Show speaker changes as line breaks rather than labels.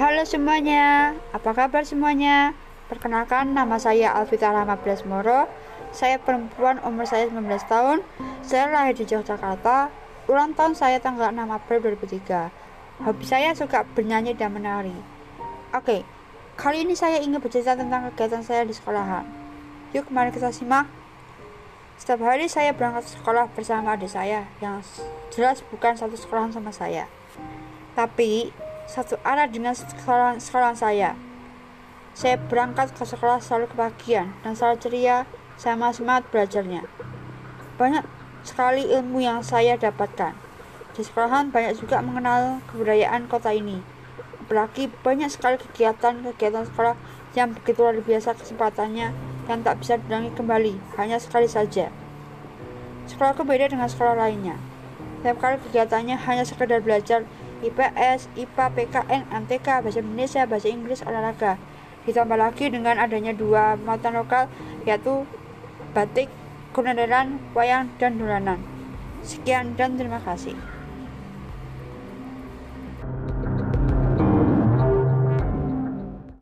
Halo semuanya, apa kabar semuanya? Perkenalkan, nama saya Alvita Rahma Moro. Saya perempuan, umur saya 19 tahun. Saya lahir di Yogyakarta. Ulang tahun saya tanggal 6 April 2003. Hobi saya suka bernyanyi dan menari. Oke, kali ini saya ingin bercerita tentang kegiatan saya di sekolahan. Yuk, mari kita simak. Setiap hari saya berangkat sekolah bersama adik saya yang jelas bukan satu sekolahan sama saya. Tapi satu arah dengan sekolahan, sekolahan saya. Saya berangkat ke sekolah selalu kebagian dan selalu ceria sama semangat belajarnya. Banyak sekali ilmu yang saya dapatkan. Di sekolahan banyak juga mengenal kebudayaan kota ini. Apalagi banyak sekali kegiatan-kegiatan sekolah yang begitu luar biasa kesempatannya yang tak bisa diulangi kembali, hanya sekali saja. Sekolahku beda dengan sekolah lainnya. Setiap kali kegiatannya hanya sekedar belajar IPS, IPA, PKN, MTK, Bahasa Indonesia, Bahasa Inggris, olahraga. Ditambah lagi dengan adanya dua mata lokal yaitu batik, kunadaran, wayang, dan dolanan. Sekian dan terima kasih.